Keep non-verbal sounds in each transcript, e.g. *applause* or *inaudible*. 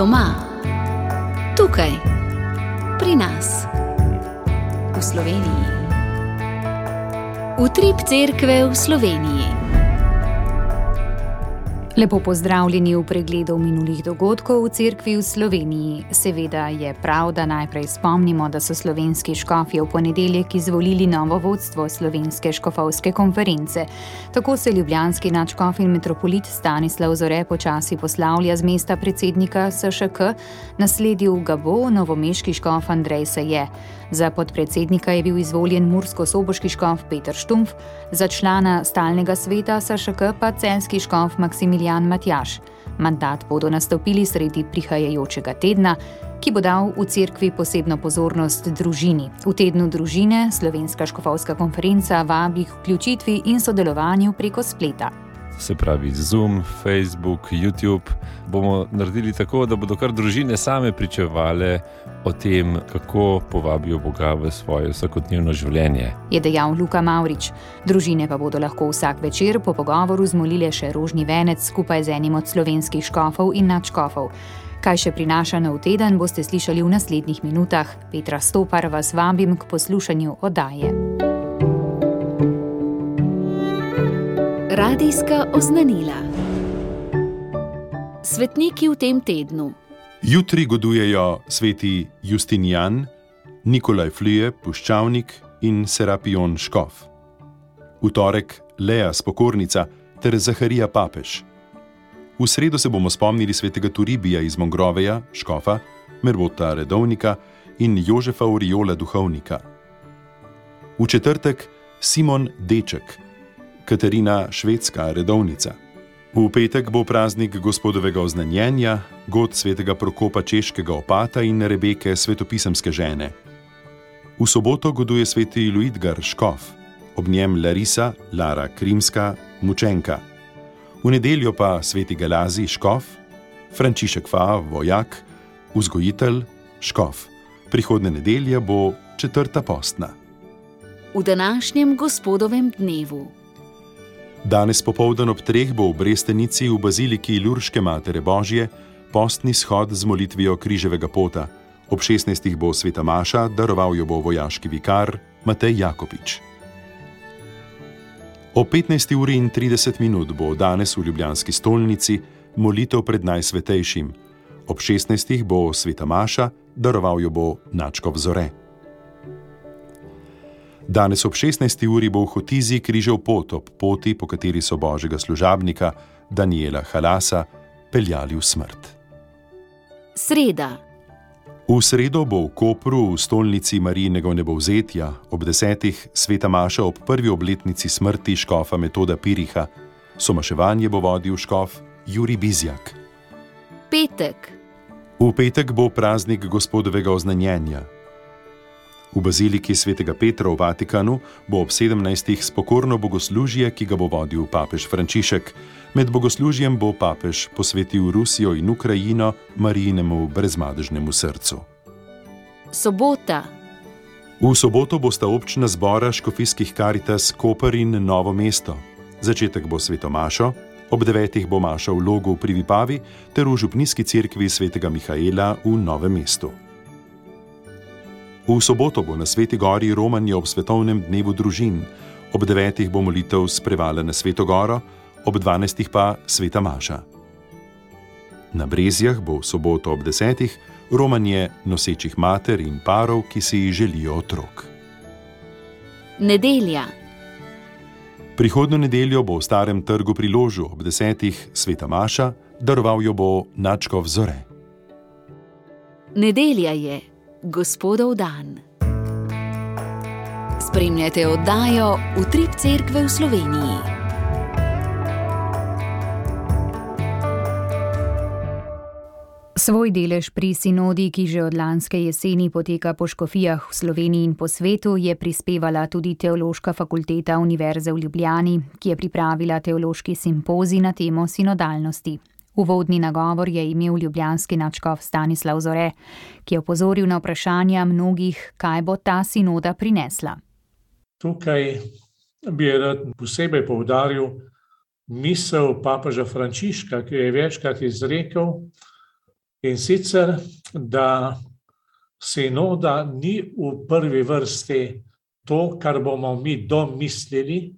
Doma, tukaj, pri nas, v Sloveniji. Utrip cerkve v Sloveniji. Lepo pozdravljeni v pregledu minulih dogodkov v cerkvi v Sloveniji. Seveda je prav, da najprej spomnimo, da so slovenski škofje v ponedeljek izvolili novo vodstvo slovenske škofovske konference. Tako se ljubljanski nadškof in metropolit Stanislav Zore počasi poslavlja z mesta predsednika SŠK, nasledil ga bo novomeški škof Andrej Seje. Za podpredsednika je bil izvoljen mursko-soboški škof Petr Štumf, za člana stalnega sveta SŠK pa censki škof Maksimilijan Matjaš. Mandat bodo nastopili sredi prihajajočega tedna, ki bo dal v cerkvi posebno pozornost družini. V tednu družine Slovenska škofovska konferenca vabi k vključitvi in sodelovanju preko spleta se pravi Zoom, Facebook, YouTube, bomo naredili tako, da bodo kar družine same pričevale o tem, kako povabijo Boga v svoje vsakodnevno življenje. Je dejal Luka Maurič. Družine pa bodo lahko vsak večer po pogovoru zmolile še rožni venec skupaj z enim od slovenskih škofov in nadškofov. Kaj še prinaša nov teden, boste slišali v naslednjih minutah. Petra Stopar vas vabim k poslušanju oddaje. Radijska oznanila. Svetniki v tem tednu. Jutri godujejo sveti Justinijan, Nikolaj Flije, Puščavnik in Serapion Škof. V torek Lea Spokornica ter Zaharija Papež. V sredo se bomo spomnili svetega Turibija iz Mongroveja, Škofa, Merbota Redovnika in Jožefa Oriola Duhovnika. V četrtek Simon Deček. Katarina Švedska redovnica. V petek bo praznik gospodovega oznanjenja, god svetega Prokopa Češkega opata in Rebeke svetopisemske žene. V soboto goduje sveti Luidgar Škof, ob njem Larisa, Lara Krimska, Mučenka. V nedeljo pa sveti Galazi Škof, Frančišek Fa, vojak, vzgojitelj Škof. Prihodne nedelje bo četrta postna. V današnjem gospodovem dnevu. Danes popoldan ob treh bo v Brestenici v baziliki Lurške Matere Božje postni shod z molitvijo križevega pota. Ob 16. bo sveta Maša, daroval jo bo vojaški vikar Matej Jakopič. O 15. uri in 30 minut bo danes v Ljubljanski stolnici molitev pred najsvetejšim. Ob 16. bo sveta Maša, daroval jo bo Načkov Zore. Danes ob 16. uri bo v Hotizi križal pot ob poti, po kateri so božjega služabnika Daniela Halasa peljali v smrt. Sreda. V sredo bo v Kopru, v stolnici Marijinega nebovzetja, ob desetih sveta Maša ob prvi obletnici smrti škofa metoda Piriha, somaševanje bo vodil škof Juri Bizjak. Petek. V petek bo praznik gospodovega oznanjenja. V baziliki svetega Petra v Vatikanu bo ob 17. spokorno bogoslužje, ki ga bo vodil papež Frančišek. Med bogoslužjem bo papež posvetil Rusijo in Ukrajino Marijinemu brezmadežnemu srcu. Sobota. V soboto bosta občina zbora škofijskih karitas Koper in Novo mesto. Začetek bo sveto Mašo, ob devetih bo Maša v logu pri Vipavi ter v župnijski cerkvi svetega Mihaela v Novem mestu. V soboto bo na Sveti Gori romanje ob svetovnem dnevu družin, ob devetih bo molitev sprevala na Sveto Goro, ob dvanajstih pa Sveta Maša. Na Brezjah bo v soboto ob desetih romanje nosečih mater in parov, ki si želijo otrok. Nedelja. Prihodno nedeljo bo v starem trgu pri ložu ob desetih Sveta Maša, daroval jo bo Načkov Zore. Nedelja je gospodov dan. Spremljate oddajo Utrip Cerkve v Sloveniji. Svoj delež pri sinodi, ki že od lanske jeseni poteka po škofijah v Sloveniji in po svetu, je prispevala tudi Teološka fakulteta Univerze v Ljubljani, ki je pripravila teološki simpozij na temo sinodalnosti. Uvodni nagovor je imel ljubljanski načkov Stanislav Zore, ki je opozoril na vprašanja mnogih, kaj bo ta sinoda prinesla. Tukaj bi rad posebej povdaril misel papeža Frančiška, ki je večkrat izrekel, In sicer, da sinoda ni v prvi vrsti to, kar bomo mi domislili,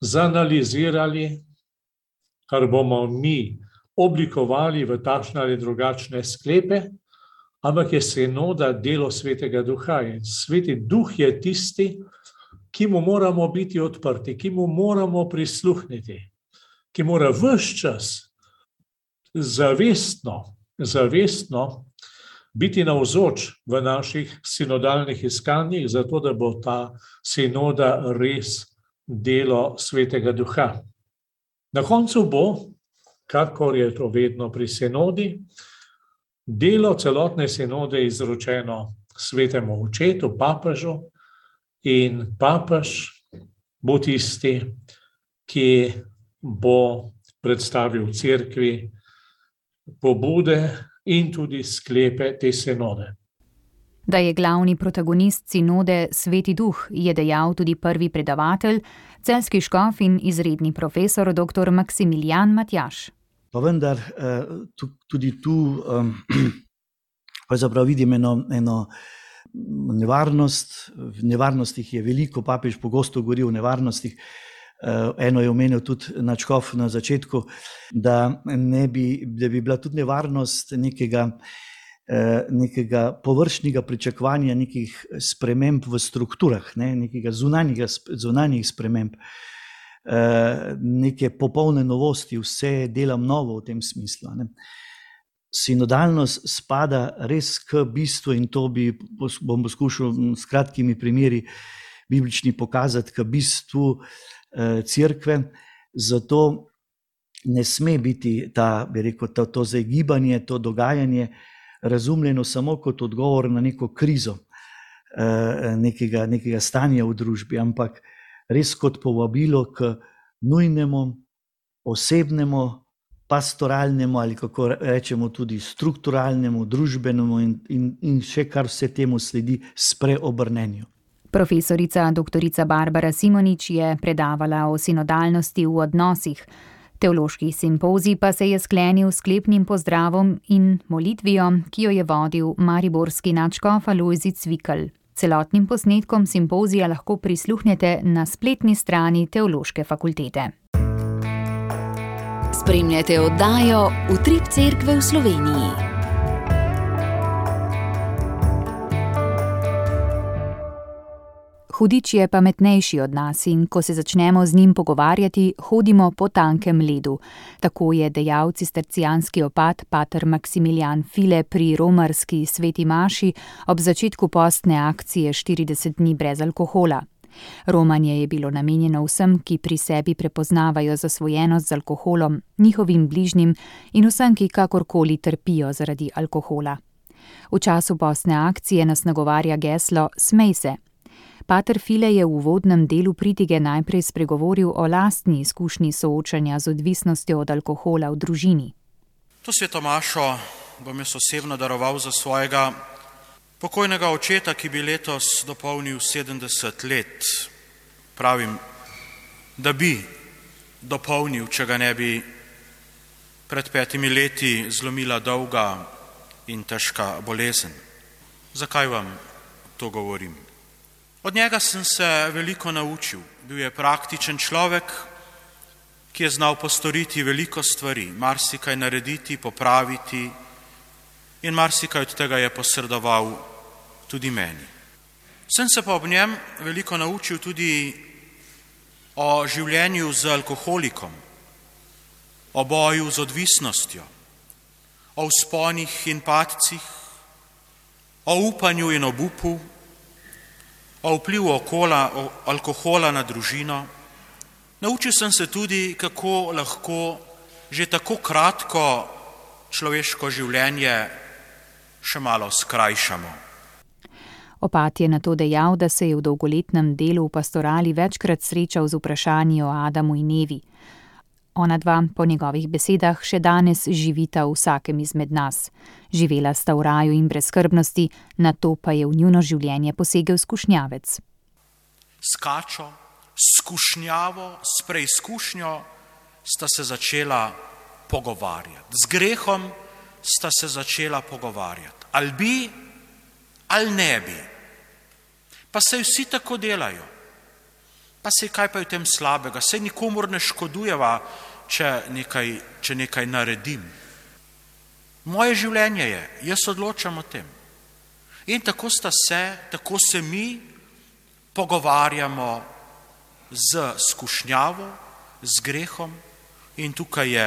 zanalizirali, kar bomo mi oblikovali v takšne ali drugačne sklepe, ampak je sinoda delo svetega duha in sveti duh je tisti, ki mu moramo biti odprti, ki mu moramo prisluhniti, ki mora vse čas zavestno, zavestno biti navzoč v naših sinodalnih iskanjih, zato da bo ta sinoda res delo svetega duha. Na koncu bo, kakor je to vedno pri sinodi, delo celotne sinode izročeno svetemu očetu, papežu, in papež bo tisti, ki bo predstavil crkvi pobude in tudi sklepe te sinode. Da je glavni protagonist sinode Sveti Duh, je dejal tudi prvi predavatelj, celski škof in izredni profesor dr. Maksimilijan Matjaš. Pa vendar eh, tudi tu *clears throat* pravzaprav vidim eno, eno nevarnost. V nevarnostih je veliko, papež pogosto govori o nevarnostih. Eh, eno je omenil tudi Načkov na začetku, da, bi, da bi bila tudi nevarnost nekega, eh, nekega površnjega pričakovanja nekih sprememb v strukturah, ne, nekega zunanjih sprememb, neke popolne novosti, vse delam novo v tem smislu. Ne. Sinodalnost spada res k bistvu, in to bi, bom poskušal s kratkimi primeri biblični pokazati, k bistvu Eh, crkve. Zato ne sme biti ta, bi rekel, to, to zagibanje, to dogajanje razumljeno samo kot odgovor na neko krizo, eh, nekega, nekega stanja v družbi, ampak res kot povabilo k nujnemu, osebnemu, pastoralnemu ali kako rečemo tudi strukturalnemu, družbenemu in, in, in še kar vse temu sledi, spreobrnenju. Profesorica dr. Barbara Simonič je predavala o sinodalnosti v odnosih. Teološki simpozij pa se je sklenil sklepnim pozdravom in molitvijo, ki jo je vodil mariborski načkof Alojzi Cvikl. Celotnim posnetkom simpozija lahko prisluhnete na spletni strani Teološke fakultete. Spremljate oddajo Utrip Cerkve v Sloveniji. Hudič je pametnejši od nas in ko se začnemo z njim pogovarjati, hodimo po tankem ledu. Tako je dejal cistercijanski opat pater Maksimilijan File pri romarski sveti Maši ob začetku postne akcije 40 dni brez alkohola. Romanje je bilo namenjeno vsem, ki pri sebi prepoznavajo zasvojenost z alkoholom, njihovim bližnjim in vsem, ki kakorkoli trpijo zaradi alkohola. V času postne akcije nas nagovarja geslo Smej se. Pater File je v uvodnem delu pridige najprej spregovoril o lastni izkušnji soočanja z odvisnostjo od alkohola v družini. To svetomašo bom jaz osebno daroval za svojega pokojnega očeta, ki bi letos dopolnil 70 let. Pravim, da bi dopolnil, če ga ne bi pred petimi leti zlomila dolga in težka bolezen. Zakaj vam to govorim? Od njega sem se veliko naučil. Bil je praktičen človek, ki je znal postoriti veliko stvari, marsikaj narediti, popraviti in marsikaj od tega je posredoval tudi meni. Sem se pa ob njem veliko naučil tudi o življenju z alkoholikom, o boju z odvisnostjo, o usponih in padcih, o upanju in obupu, o vplivu okola, o alkohola na družino. Naučil sem se tudi, kako lahko že tako kratko človeško življenje še malo skrajšamo. Opat je na to dejal, da se je v dolgoletnem delu v pastorali večkrat srečal z vprašanji o Adamu in Evi. Ona dva, po njegovih besedah, še danes živita v vsakem izmed nas. Živela sta v raju in brezkrbnosti, na to pa je v njuno življenje posegel skušnjavec. Skačo, skušnjavo, s preizkušnjo sta se začela pogovarjati. Z grehom sta se začela pogovarjati. Ali bi, ali ne bi. Pa se vsi tako delajo. Pa se kaj pa je v tem slabega, se nikomor ne škodujeva, če nekaj, če nekaj naredim. Moje življenje je, jaz odločam o tem. In tako sta se, tako se mi pogovarjamo z skušnjavo, z grehom in tukaj je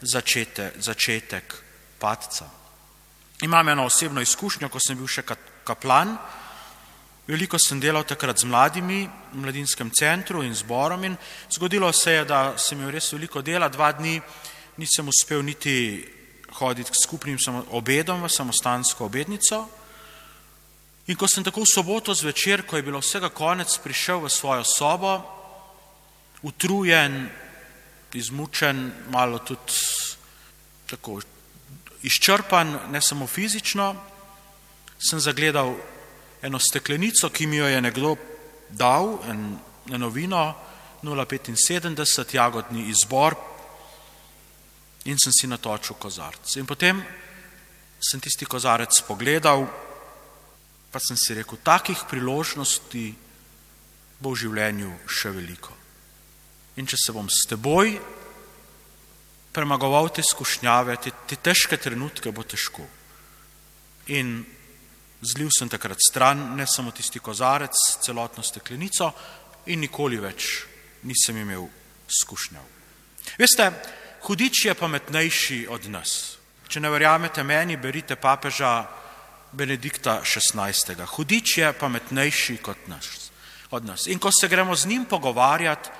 začete, začetek padca. Imam eno osebno izkušnjo, ko sem bil še kaplan. Veliko sem delal takrat z mladimi v mladinskem centru in zborom in zgodilo se je, da sem imel res veliko dela. Dva dni nisem uspel niti hoditi k skupnim obedom v samostansko obednico. In ko sem tako v soboto zvečer, ko je bilo vsega konec, prišel v svojo sobo, utrujen, izmučen, malo tudi tako izčrpan, ne samo fizično, sem zagledal eno steklenico, ki mi jo je nekdo dal, en, eno vino, 0,75 jagodni izbor in sem si natočil kozarc. In potem sem tisti kozarec pogledal, pa sem si rekel, takih priložnosti bo v življenju še veliko. In če se bom s teboj premagoval te skušnjave, te, te težke trenutke, bo težko. In zlil sem takrat stran, ne samo tisti kozarec, celotno steklenico in nikoli več nisem imel skušnjav. Veste, hudič je pametnejši od nas. Če ne verjamete meni, berite papeža Benedikta XVI. Hudič je pametnejši kot nas, od nas. In ko se gremo z njim pogovarjati,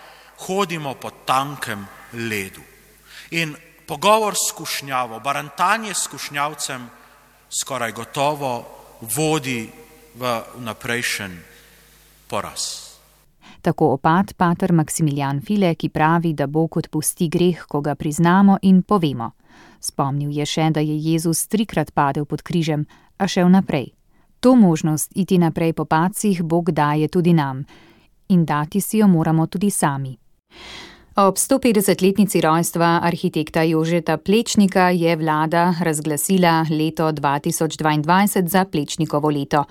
hodimo po tankem ledu. In pogovor s skušnjavo, barantanje s skušnjavcem skoraj gotovo vodi v naprejšen poraz. Tako opad pater Maksimilijan File, ki pravi, da Bog odpusti greh, ko ga priznamo in povemo. Spomnil je še, da je Jezus trikrat padel pod križem, a šel naprej. To možnost iti naprej po pacih Bog daje tudi nam in dati si jo moramo tudi sami. Ob 150-letnici rojstva arhitekta Jožeta Plečnika je vlada razglasila leto 2022 za Plečnikovo leto.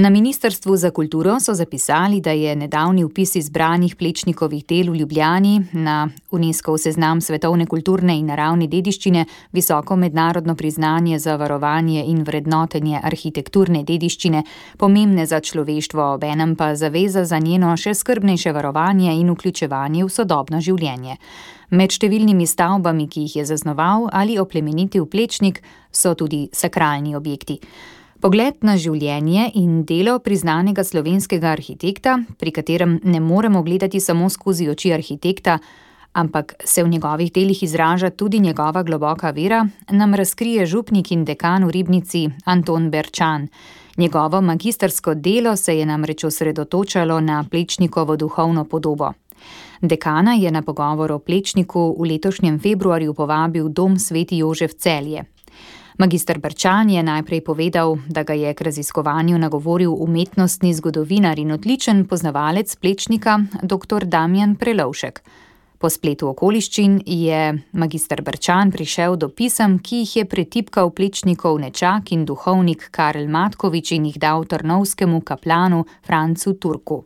Na Ministrstvu za kulturo so zapisali, da je nedavni upis izbranih plečnikovih del v Ljubljani na UNESCO seznam svetovne kulturne in naravne dediščine visoko mednarodno priznanje za varovanje in vrednotenje arhitekturne dediščine, pomembne za človeštvo, obenem pa zaveza za njeno še skrbnejše varovanje in vključevanje v sodobno življenje. Med številnimi stavbami, ki jih je zaznoval ali oplemenitev plečnik, so tudi sakralni objekti. Pogled na življenje in delo priznanega slovenskega arhitekta, pri katerem ne moremo gledati samo skozi oči arhitekta, ampak se v njegovih delih izraža tudi njegova globoka vera, nam razkrije župnik in dekan v ribnici Anton Berčan. Njegovo magistersko delo se je namreč osredotočalo na plečnikovo duhovno podobo. Dekana je na pogovor o plečniku v letošnjem februarju povabil Dom Sveti Jožef Celje. Magister Brčan je najprej povedal, da ga je k raziskovanju nagovoril umetnostni zgodovinar in odličen poznavalec plečnika dr. Damjan Prelovšek. Po spletu okoliščin je magister Brčan prišel do pisem, ki jih je pretipkal plečnikov nečak in duhovnik Karel Matkovič in jih dal trnovskemu kaplanu Francu Turku.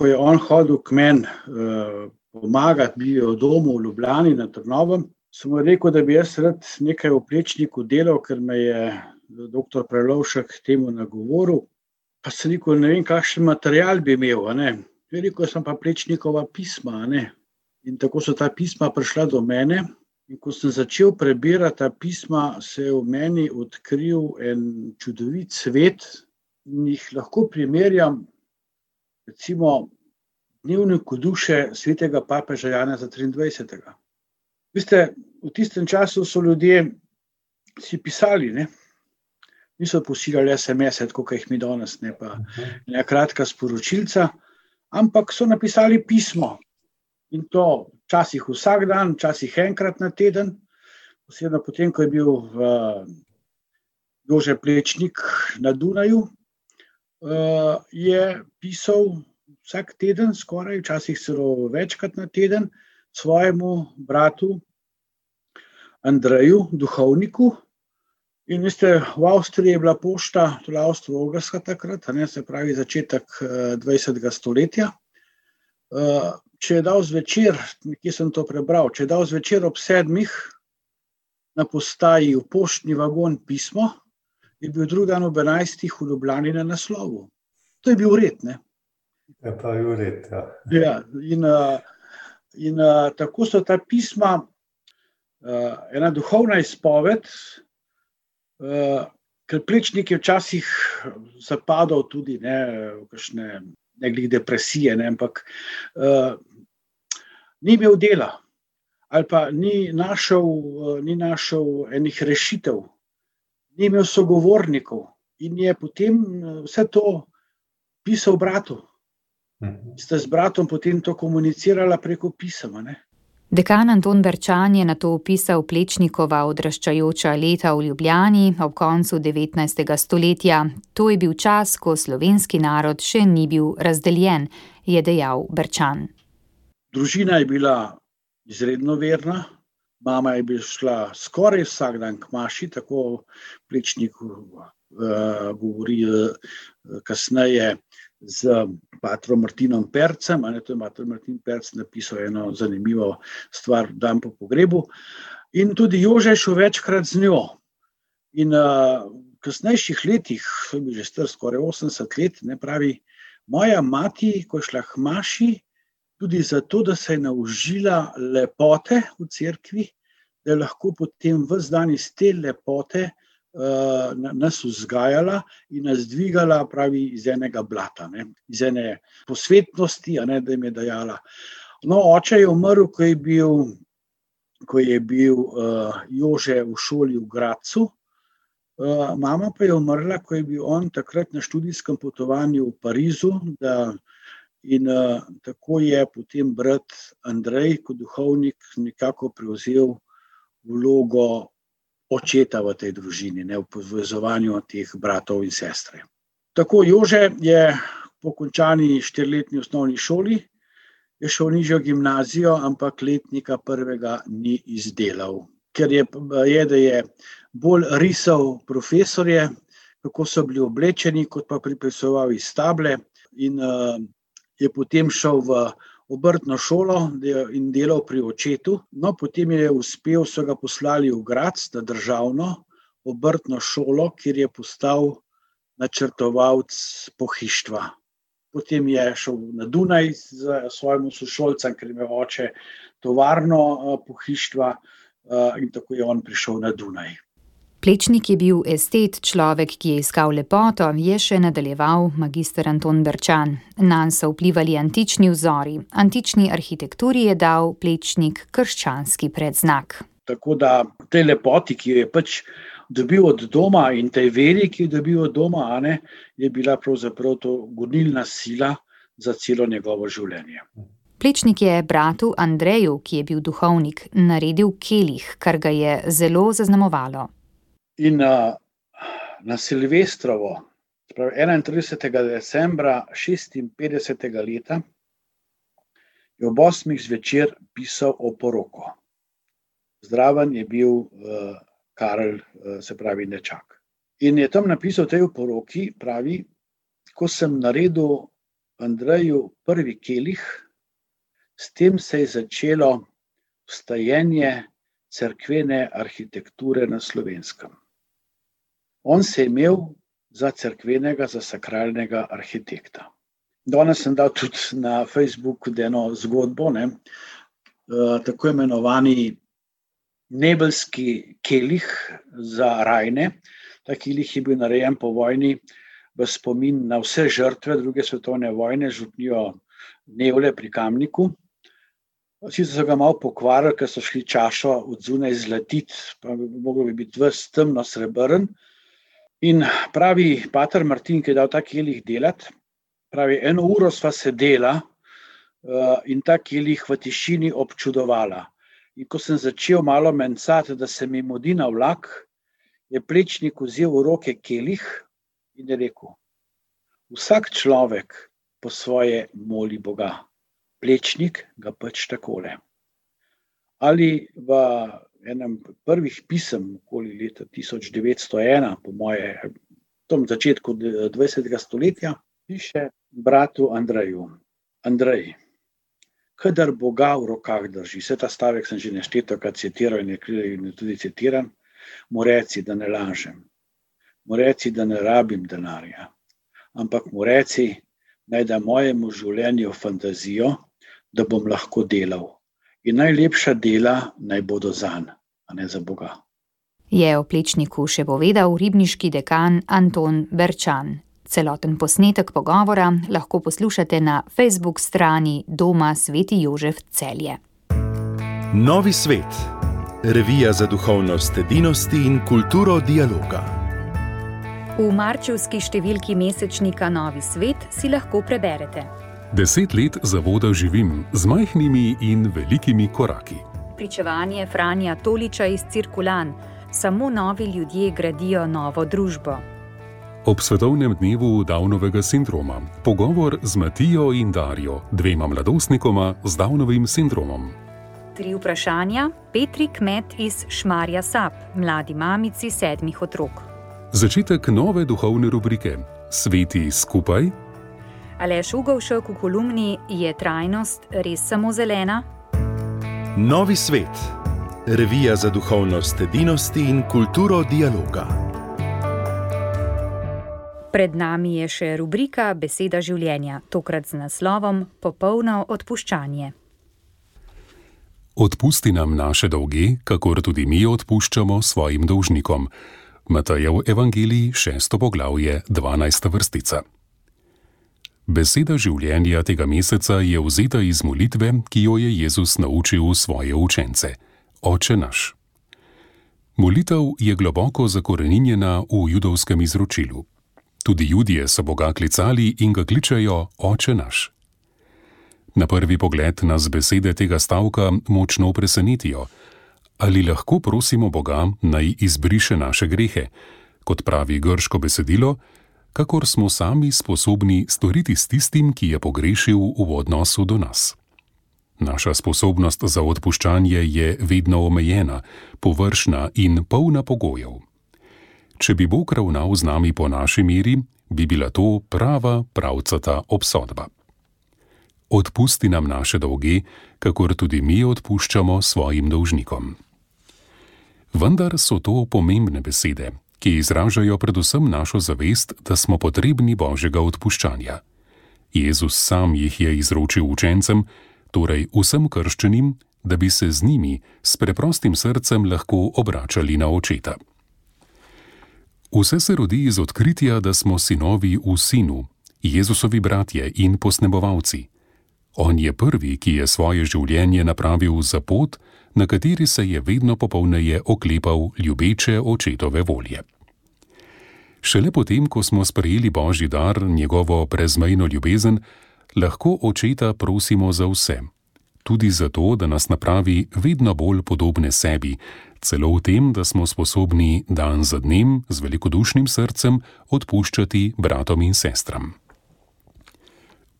Ko je on hodil k meni uh, pomagati, bil je v domu v Ljubljani na Trnovem, sem rekel, da bi jaz rad nekaj v plečniku delal, ker me je dr. Prelovšek temu nagovoril. Pa sem rekel, ne vem, kakšen material bi imel. Veliko sem pa plečnikova pisma. In tako so ta pisma prišla do mene. In ko sem začel prebirati ta pisma, se je v meni odkril en čudovit svet, in jih lahko primerjam, recimo, dnevniku duše svetega papeža Jana 23. Veste, v tistem času so ljudje si pisali, ne? niso posiljali SMS-e, kot jih mi danes, ne pa ne kratka sporočilca, ampak so napisali pismo. In to včasih vsak dan, včasih enkrat na teden, posebno potem, ko je bil v Jože Plečnik na Dunaju, je pisal vsak teden, skoraj včasih celo večkrat na teden, svojemu bratu Andreju, duhovniku, In veste, v Avstriji je bila pošta, tudi Avstrija, takrat, ne, se pravi začetek 20. Eh, stoletja. Eh, če je dal zvečer, nekje sem to prebral, če je dal zvečer ob sedmih na postaji v poštni vagon pismo, je bil drugi dan ob enajstih v Ljubljani na naslovu. To je bil red. Ne? Je pa bil red. Ja. Ja, in, in tako so ta pisma, ena duhovna izpoved, ker plečnik je včasih zapadal tudi ne, v kakšne nekih depresije, ne, ampak uh, ni imel dela ali pa ni našel, uh, ni našel enih rešitev, ni imel sogovornikov in je potem vse to pisal bratu. Mhm. Ste z bratom potem to komunicirali preko pisama. Ne? Dekan Anton Berčan je na to opisal Plečnikova odraščajoča leta v Ljubljani ob koncu 19. stoletja. To je bil čas, ko slovenski narod še ni bil razdeljen, je dejal Berčan. Družina je bila izredno verna, mama je bila šla skoraj vsak dan k maši, tako Plečnik uh, govori uh, kasneje z patrom Martinom Percem. Ne, to je Matar Martin Perc napisal eno zanimivo stvar, dan po pogrebu. In tudi Jože šel večkrat z njo. In uh, v kasnejših letih, to je bil že star skoraj 80 let, ne pravi, moja mati, ko je šla k maši, tudi zato, da se je naužila lepote v cerkvi, da je lahko potem v zdan iz te lepote nas vzgajala in nas dvigala, pravi, iz enega blata, ne? iz ene posvetnosti, ne, da jim je dajala. No, oče je umrl, ko je bil, ko je bil uh, Jože v šoli v Gracu. Uh, mama pa je umrla, ko je bil on takrat na študijskem potovanju v Parizu. Da, in uh, tako je potem brat Andrej, kot duhovnik, nekako prevzel vlogo očeta v tej družini, ne v povezovanju teh bratov in sestre. Tako Jože je po končani štiriletni osnovni šoli je šel nižjo gimnazijo, ampak letnika prvega ni izdelal, ker je, je da je bolj risal profesorje, kako so bili oblečeni, kot pa pripisoval iz table. In uh, je potem šel v obrtno šolo in delal pri očetu. No, potem je uspel, so ga poslali v Grac, na državno obrtno šolo, kjer je postal načrtovalec pohištva. Potem je šel na Dunaj z svojim sošolcem, ker ima oče tovarno eh, pohištva, eh, in tako je on prišel na Dunaj. Plečnik je bil estet, človek, ki je iskal lepoto, je še nadaljeval magistr Anton Berčan. Nanj so vplivali antični vzori, antični arhitekturi je dal plečnik krščanski predznak. Tako da te lepoti, ki jo je pač dobil od doma in tej veri, ki jo je dobil od doma, ne, je bila pravzaprav to gonilna sila za celo njegovo življenje. Plečnik je bratu Andreju, ki je bil duhovnik, naredil kelih, kar ga je zelo zaznamovalo. In uh, na Silvestrovo, pravi 31. decembra 56. leta, je ob 8. zvečer pisal o poroko. Zdraven je bil uh, Karel, uh, se pravi, nečak. In je tam napisal tej poroki, pravi, ko sem naredil Andreju prvi kelih, s tem se je začelo vstajenje cerkvene arhitekture na slovenskem. On se je imel za crkvenega, za sakralnega arhitekta. Danes sem dal tudi na Facebooku eno zgodbo, ne, eh, tako imenovani nebelski kelih za rajne. Ta kelih je bil narejen po vojni v spomin na vse žrtve druge svetovne vojne, župnijo Nevle pri Kamniku. Vsi so ga malo pokvarili, ker so šli čašo od zunaj zlatiti, pa bi mogel bi biti vse temno srebrn. In pravi Pater Martin, ki je dal ta kelih delati, pravi, eno uro sva sedela uh, in ta kelih v tišini občudovala. In ko sem začel malo mencati, da se mi modi na vlak, je plečnik vzel v roke kelih in je rekel: Vsak človek po svoje moli Boga, plečnik ga pač takole. Ali v enem prvih pisem, okoli leta 1901, po moje, v tom začetku 20. stoletja, piše bratu Andreju: Andrej, kadar Boga v rokah drži, vse ta stavek sem že nešteto, kad citiral in je tudi citiran, mu reci, da ne lažem, mu reci, da ne rabim denarja, ampak mu reci, naj da mojemu življenju fantazijo, da bom lahko delal in najlepša dela naj bodo zanj, a ne za Boga. Je o plečniku še povedal ribniški dekan Anton Berčan. Celoten posnetek pogovora lahko poslušate na Facebook strani Doma Sveti Jožef Celje. Novi svet, revija za duhovnost, edinosti in kulturo dialoga. V marčevski številki mesečnika Novi svet si lahko preberete. Deset let zavoda živim z majhnimi in velikimi koraki. Pričevanje Franja Toliča iz Cirkulan: Samo novi ljudje gradijo novo družbo. Ob svetovnem dnevu Downovega sindroma pogovor z Matijo in Darjo, dvema mladostnikoma z Downovim sindromom. Tri vprašanja, Petri Kmet iz Šmarja Sap, mladi mamici sedmih otrok. Začetek nove duhovne rubrike: Sveti skupaj. Aleš Ugovšek v kolumni Je trajnost res samo zelena? Novi svet, revija za duhovnost, edinosti in kulturo dialoga. Pred nami je še rubrika Beseda življenja, tokrat z naslovom Popolno odpuščanje. Odpusti nam naše dolge, kakor tudi mi odpuščamo svojim dolžnikom. Matejev evangeliji, šesto poglavje, dvanajsta vrstica. Beseda življenja tega meseca je vzeta iz molitve, ki jo je Jezus naučil svoje učence: Oče naš. Molitev je globoko zakorenjena v judovskem izročilu. Tudi ljudje so Boga klicali in ga kličajo Oče naš. Na prvi pogled nas besede tega stavka močno presenetijo. Ali lahko prosimo Boga naj izbriše naše grehe, kot pravi grško besedilo? Kakor smo sami sposobni storiti s tistim, ki je pogrešil v odnosu do nas. Naša sposobnost za odpuščanje je vedno omejena, površna in polna pogojev. Če bi Bog ravnal z nami po naši meri, bi bila to prava, pravcata obsodba. Odpusti nam naše dolge, kakor tudi mi odpuščamo svojim dolžnikom. Vendar so to pomembne besede, ki izražajo predvsem našo zavest, da smo potrebni božjega odpuščanja. Jezus sam jih je izročil učencem, torej vsem krščenim, da bi se z njimi s preprostim srcem lahko obračali na očeta. Vse se rodi iz odkritja, da smo sinovi v sinu, Jezusovi bratje in posnebovalci. On je prvi, ki je svoje življenje napravil za pot, na kateri se je vedno popolneje oklepal ljubeče očetove volje. Šele potem, ko smo sprejeli božji dar, njegovo prezmejno ljubezen, lahko očeta prosimo za vse. Tudi zato, da nas napravi vedno bolj podobne sebi, celo v tem, da smo sposobni dan za dnem z velikodušnim srcem odpuščati bratom in sestram.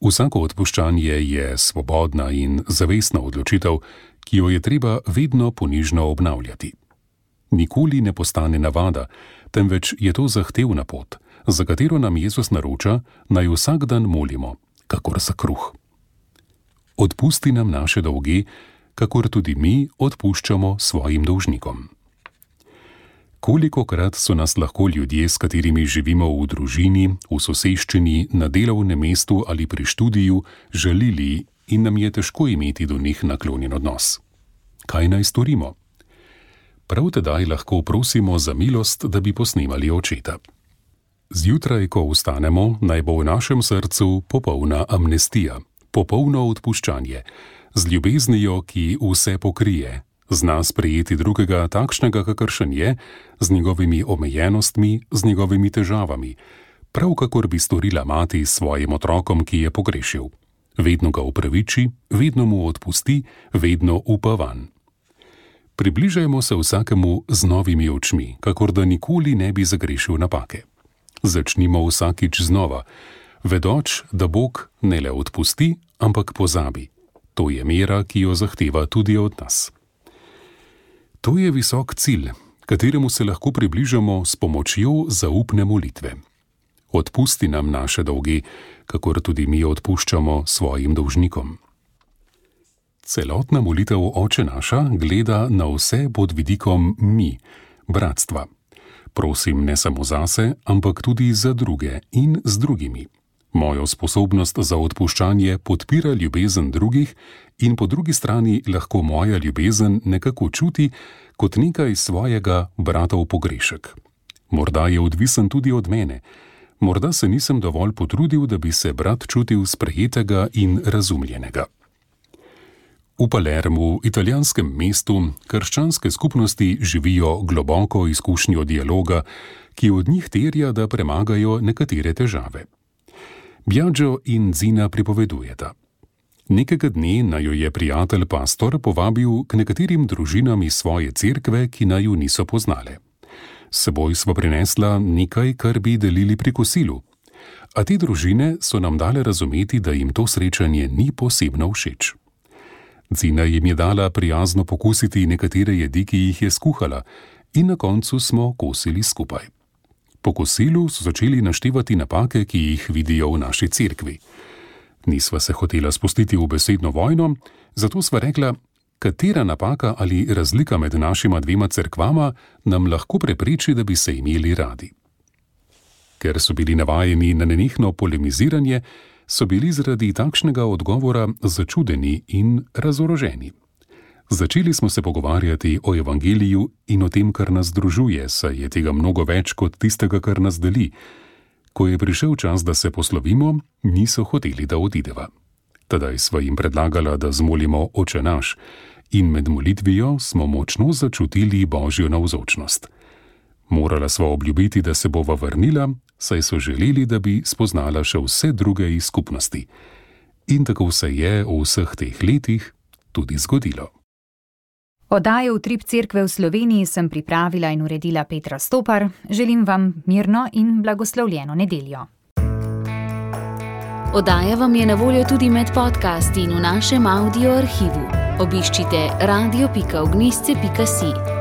Vsako odpuščanje je svobodna in zavestna odločitev, ki jo je treba vedno ponižno obnavljati. Nikoli ne postane navada, temveč je to zahtevna pot, za katero nam Jezus naroča, naj vsak dan molimo, kakor za kruh. Odpusti nam naše dolge, kakor tudi mi odpuščamo svojim dolžnikom. Koliko krat so nas lahko ljudje, s katerimi živimo v družini, v soseščini, na delovnem mestu ali pri študiju, žalili in nam je težko imeti do njih naklonjen odnos. Kaj naj storimo? Prav tedaj lahko prosimo za milost, da bi posnemali očeta. Zjutraj, ko vstanemo, naj bo v našem srcu popolna amnestija, popolno odpuščanje, z ljubeznijo, ki vse pokrije, zna sprejeti drugega takšnega, kakršen je, z njegovimi omejenostmi, z njegovimi težavami, prav kakor bi storila mati svojim otrokom, ki je pogrešil vedno ga upraviči, vedno mu odpusti, vedno upa van. Približajmo se vsakemu z novimi očmi, kakor da nikoli ne bi zagrešil napake. Začnimo vsakič znova, vedoč, da Bog ne le odpusti, ampak pozabi. To je mera, ki jo zahteva tudi od nas. To je visok cilj, kateremu se lahko približamo s pomočjo zaupne molitve. Odpusti nam naše dolge, kakor tudi mi odpuščamo svojim dolžnikom. Celotna molitev Oče naša gleda na vse pod vidikom mi, bratstva. Prosim ne samo zase, ampak tudi za druge in z drugimi. Mojo sposobnost za odpuščanje podpira ljubezen drugih, in po drugi strani lahko moja ljubezen nekako čuti kot nekaj svojega bratov pogrešek. Morda je odvisen tudi od mene, morda se nisem dovolj potrudil, da bi se brat čutil sprejetega in razumljenega. V Palermu, italijanskem mestu, krščanske skupnosti živijo globoko izkušnjo dialoga, ki od njih terja, da premagajo nekatere težave. Bjađo in Zina pripovedujeta. Nekega dne naj jo je prijatelj pastor povabil k nekaterim družinam iz svoje cerkve, ki naj jo niso poznale. Seboj sva prinesla nekaj, kar bi delili pri kosilu. A te družine so nam dale razumeti, da jim to srečanje ni posebno všeč. Zina jim je dala prijazno pokusiti nekatere jedi, ki jih je skuhala, in na koncu smo kosili skupaj. Po kosilu so začeli naštevati napake, ki jih vidijo v naši cerkvi. Nisva se hotela spustiti v besedno vojno, zato sva rekla, katera napaka ali razlika med našima dvema cerkvama nam lahko prepreči, da bi se imeli radi. Ker so bili navajeni na nenehno polemiziranje, so bili zaradi takšnega odgovora začudeni in razoroženi. Začeli smo se pogovarjati o evangeliju in o tem, kar nas združuje, saj je tega mnogo več kot tistega, kar nas deli. Ko je prišel čas, da se poslovimo, niso hoteli, da odideva. Tedaj sva jim predlagala, da zmolimo oče naš, in med molitvijo smo močno začutili božjo navzočnost. Morala sva obljubiti, da se bova vrnila, saj so želeli, da bi spoznala še vse druge iz skupnosti. In tako se je v vseh teh letih tudi zgodilo. Oddajo v Trip Cerkve v Sloveniji sem pripravila in uredila Petra Stopar. Želim vam mirno in blagoslovljeno nedeljo. Oddaja vam je na voljo tudi med podcasti in v našem audio arhivu. Obiščite radio.ognisce.si.